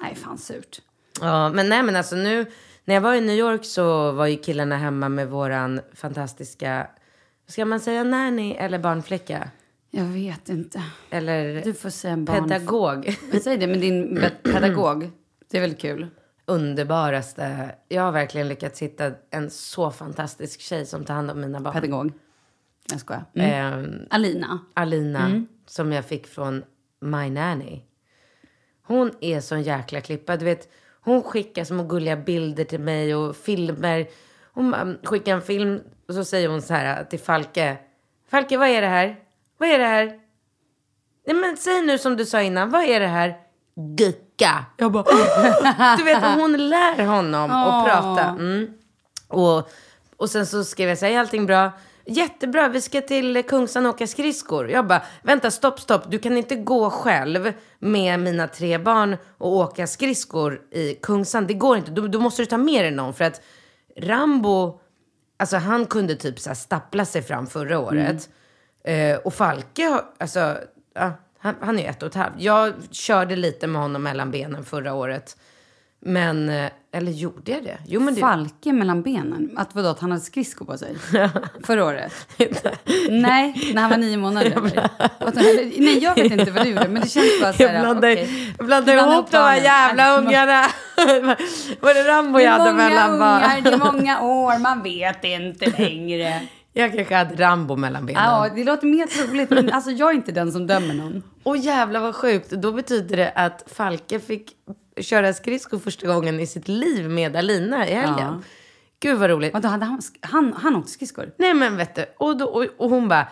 Nej, fan surt. ja, men nej men alltså nu när jag var i New York så var ju killarna hemma med våran fantastiska, ska man säga nanny eller barnflicka? Jag vet inte. Eller Du får säga barn... pedagog. Säg det, men din pe- pedagog. Det är väl kul? Underbaraste. Jag har verkligen lyckats hitta en så fantastisk tjej som tar hand om mina barn. Pedagog. Jag skojar. Mm. Ehm, Alina. Alina som jag fick från My Nanny. Hon är sån jäkla klippa. Du vet, hon skickar små gulliga bilder till mig och filmer. Hon um, skickar en film och så säger hon så här till Falke. Falke, vad är det här? Vad är det här? Nej men säg nu som du sa innan. Vad är det här? Gucka. Jag bara, du vet, hon lär honom att prata. Mm. Och, och sen så skrev jag så här, är allting bra? Jättebra, vi ska till Kungsan och åka skridskor. Jag bara, vänta, stopp, stopp. Du kan inte gå själv med mina tre barn och åka skridskor i Kungsan. Det går inte. Då, då måste du ta med dig någon. För att Rambo, alltså han kunde typ så här stappla sig fram förra året. Eh, och Falke, alltså, ja, han, han är ett och ett halvt. Jag körde lite med honom mellan benen förra året. Men, eh, eller gjorde jag det? Jo, men det... Falke mellan benen. Att vadå, att han hade skridskor på sig? Förra året? Nej, när han var nio månader. Nej, jag vet inte vad du gjorde, men det känns bara så Jag här... jag blandar Du blandar ihop de här jävla Nej, ungarna. Var det Rambo jag hade många mellan ungar, barnen? det är många år, man vet inte längre. Jag kanske hade Rambo mellan benen. Ja, det låter mer troligt, men alltså jag är inte den som dömer någon. Och jävlar vad sjukt. Då betyder det att Falke fick köra skridskor första gången i sitt liv med Alina i helgen. Ja. Gud vad roligt. Vadå, hade han, han, han åkte skridskor? Nej men vet du, och, då, och, och hon bara,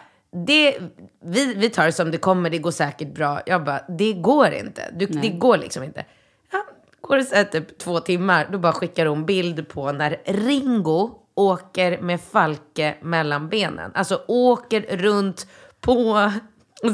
det, vi, vi tar det som det kommer, det går säkert bra. Jag bara, det går inte. Du, det går liksom inte. Ja, går det så här typ två timmar, då bara skickar hon bild på när Ringo åker med Falke mellan benen. Alltså åker runt på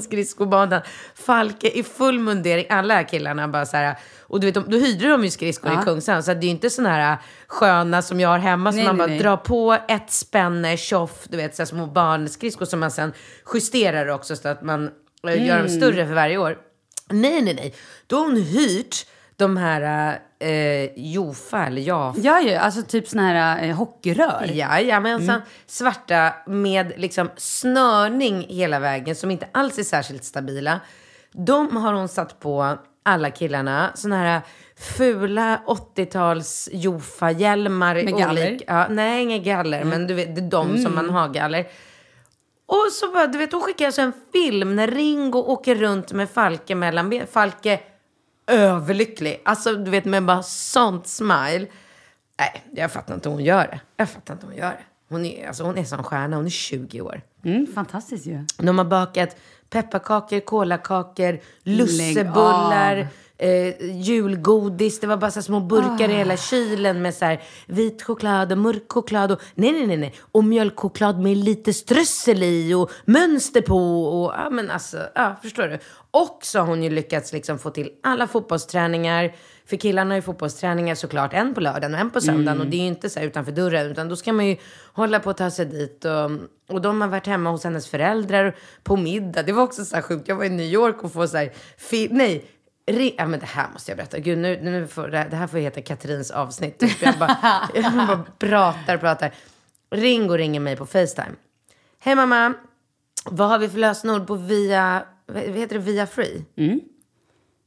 skridskobanan. Falke i full mundering, alla killarna bara så här. Och du vet, då hyrde de ju skridskor Ja. i Kungsan. Så det är ju inte såna här sköna som jag har hemma som Nej, man nej, bara nej. drar på ett spänne, tjoff, du vet så här små barnskridskor som man sen justerar också så att man eh, gör Mm. dem större för varje år. Nej, nej, nej. Då har hon hyrt de här eh, Jofa eller Jafa. Ja, ja, alltså typ såna här eh, hockeyrör. Jajamensan. Mm. Svarta med liksom snörning hela vägen som inte alls är särskilt stabila. De har hon satt på alla killarna. Såna här fula 80-tals Jofa-hjälmar. Med galler? olika- Ja, nej, inga galler. Men du vet, det är de som Mm. man har galler. Och så bara, du vet, hon skickar alltså en film när Ringo åker runt med Falke mellan ben. Falke överlycklig. Alltså du vet med bara sånt smile. Nej, jag fattar inte hur hon gör det. Jag fattar inte hur hon gör det. Hon är, alltså, hon är som stjärna, hon är 20 år. Mm, fantastiskt ju. De har bakat pepparkakor, kolakakor, lussebullar, eh, julgodis. Det var bara så små burkar i hela kylen med så här vit choklad och mörk choklad. Och, nej, nej, nej, nej. Och mjölkchoklad med lite strössel i och mönster på. Och, ja, men alltså, ja, förstår du? Och så har hon ju lyckats liksom få till alla fotbollsträningar. För killarna har ju fotbollsträningar såklart, en på lördagen och en på söndagen. Och det är ju inte så utanför dörren, utan då ska man ju hålla på att ta sig dit. Och, och de har varit hemma hos hennes föräldrar på middag. Det var också så här sjukt. Jag var i New York och får så här, nej, ri- ja, men det här måste jag berätta. Gud, nu, nu får, det här får heta Katrins avsnitt. Typ. Jag, bara, jag bara pratar och pratar. Ringo ringer mig på Facetime. Hej mamma, vad har vi för lösenord på via, vad heter det, via free?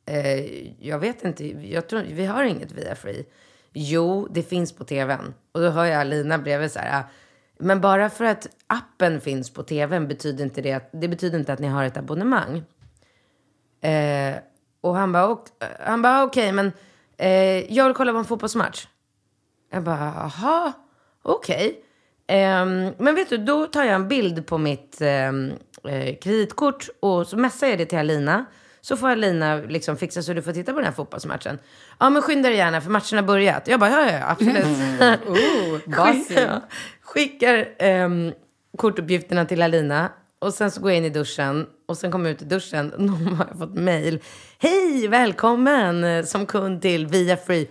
Eh, jag vet inte, jag tror, vi har inget via free. Jo, det finns på tvn. Och då hör jag Alina bredvid så här. "Ah, Men bara för att appen finns på tvn betyder inte det att, det betyder inte att ni har ett abonnemang. Eh, och han bara, ok, han bara okej, men eh, jag vill kolla på en fotbollsmatch. Jag bara, jaha, okej. Ehm, men vet du, då tar jag en bild på mitt ehm, eh, kreditkort och så messar jag det till Alina. Så får Alina liksom fixa så du får titta på den här fotbollsmatchen. Ja, men skynda dig gärna för matchen har börjat. Jag bara, ja, ja, absolut. Skickar, skickar ehm, kortuppgifterna till Alina. Och sen så går jag in i duschen. Och sen kommer jag ut i duschen. Då har jag fått mail. Hej, välkommen eh, som kund till Via Free.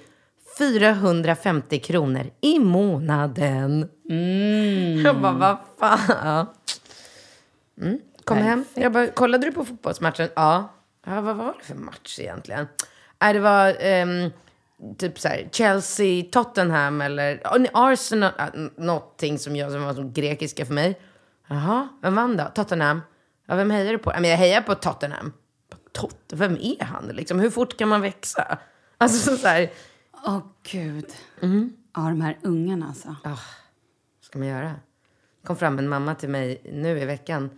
450 kronor i månaden. Jag bara, vad fan. Mm. Kom hem. Jag bara, kollade du på fotbollsmatchen? Ja. ja vad var det för match egentligen? Nej, det var ehm, typ så här Chelsea, Tottenham eller Arsenal. Äh, någonting som, jag, som var som grekiska för mig. Jaha, vem vann då? Tottenham. Ja, vem hejar du på? Ja, men jag hejar på Tottenham. Tot, vem är han? Liksom? Hur fort kan man växa? Alltså så här, Åh, gud. Mm. Ja, de här ungarna alltså. vad ska man göra? kom fram en mamma till mig nu i veckan.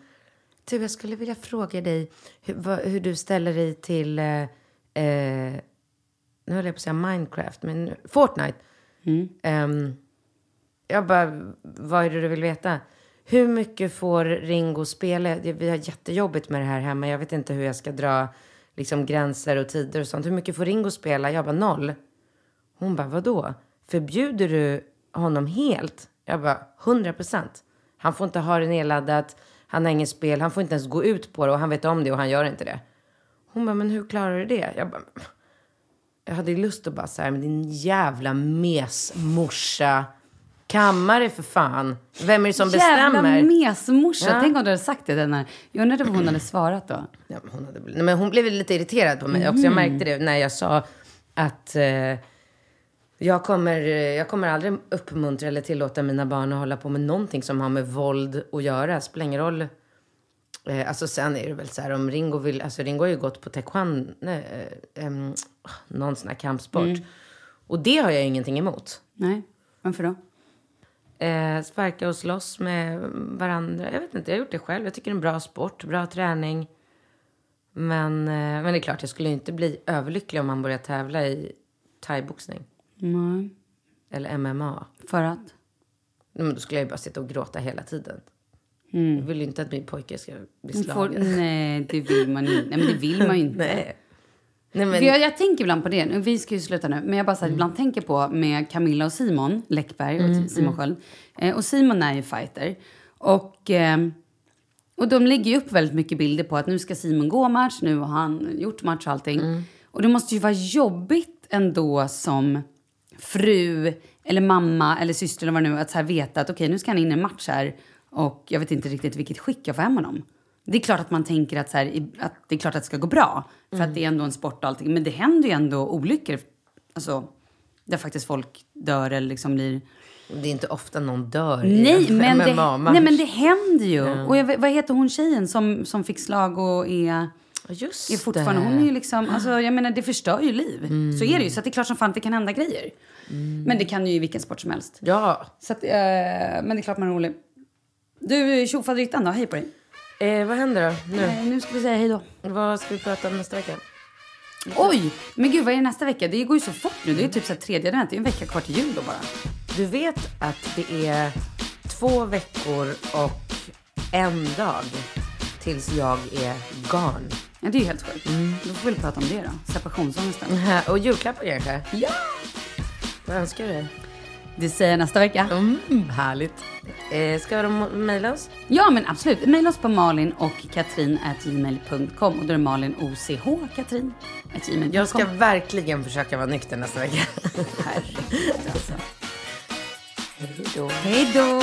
Du, jag skulle vilja fråga dig hur, vad, hur du ställer dig till, eh, eh, nu höll jag på att säga Minecraft, men Fortnite. Ehm, jag bara, vad är det du vill veta? Hur mycket får Ringo spela? Vi har jättejobbigt med det här hemma. Jag vet inte hur jag ska dra liksom, gränser och tider och sånt. Hur mycket får Ringo spela? Jag bara, noll. Hon bara, vadå? Förbjuder du honom helt? Jag bara, 100 procent. Han får inte ha det nedladdat. Han har inget spel. Han får inte ens gå ut på det och han vet om det och han gör inte det. Hon bara, men hur klarar du det? Jag bara, jag hade ju lust att bara säga, men din jävla mesmorsa. Kamma dig för fan. Vem är det som bestämmer? Jävla mesmorsa. Ja. Tänk om du hade sagt det. Den här. Jag undrar vad hon hade svarat då. Ja, men hon, hade, men hon blev lite irriterad på mig också. Jag märkte det när jag sa att eh, jag, kommer, eh, jag kommer aldrig uppmuntra eller tillåta mina barn att hålla på med någonting som har med våld att göra. Spelar ingen roll. Eh, alltså sen är det väl så här om Ringo vill, alltså Ringo har ju gått på taekwondo, nej, eh, em, någon sån här kampsport. Och det har jag ingenting emot. Nej, varför då? Eh, sparka och slåss med varandra. Jag vet inte, jag har gjort det själv. Jag tycker det är en bra sport, bra träning. Men, eh, men det är klart, jag skulle inte bli överlycklig om man börjar tävla i thaiboxning. Nej. Eller MMA. För att? Nej, Men då skulle jag ju bara sitta och gråta hela tiden. Jag vill ju inte att min pojke ska bli Hon får, slagen. nej, det vill man inte. Nej, men det vill man ju inte. Nej. Nej, men, Jag, jag tänker ibland på det. Nu, Vi ska ju sluta nu. Men jag bara så här, ibland tänker på med Camilla och Simon Läckberg och Simon Sköld. Eh, och Simon är ju fighter. Och, eh, och de lägger ju upp väldigt mycket bilder på att nu ska Simon gå match, nu har han gjort match och allting. Och det måste ju vara jobbigt ändå som fru eller mamma eller syster eller vad nu att så här veta att okej nu ska han in i en match här och jag vet inte riktigt vilket skick jag får hem honom. Det är klart att man tänker att, så här, att det är klart att det ska gå bra. För att det är ändå en sport och allting. Men det händer ju ändå olyckor. Alltså, där faktiskt folk dör eller liksom blir... det är inte ofta någon dör Nej, i en men det, nej men det händer ju. Och jag, vad heter hon tjejen som, som fick slag och är... Just är fortfarande, det. hon är ju liksom, alltså, jag menar det förstör ju liv. Så är det ju. Så det är klart som fan att det kan hända grejer. Men det kan ju i vilken sport som helst. Ja. Så att, eh, men det är klart man är rolig. Du, tjofaderittan då, hej på dig. Eh, vad händer då nu? Eh, nu ska vi säga hej då. Vad ska vi prata om nästa vecka? Oj! Men gud, vad är det nästa vecka? Det går ju så fort nu. Det är ju typ så här tredje advent. Det är en vecka kvar till jul då bara. Du vet att det är två veckor och en dag tills jag är gone. Ja, det är ju helt sjukt. Då får vi väl prata om det då. Separationsångesten. Och julklappar kanske? Ja! Vad önskar du dig? Det säger jag nästa vecka. Härligt. Eh, ska de mejla oss? Ja, men absolut. Mejla oss på malin och katrin gmail.com och då är det malin och katrin at gmail.com. Jag ska verkligen försöka vara nykter nästa vecka. Herregud alltså. Hej då. Hej då!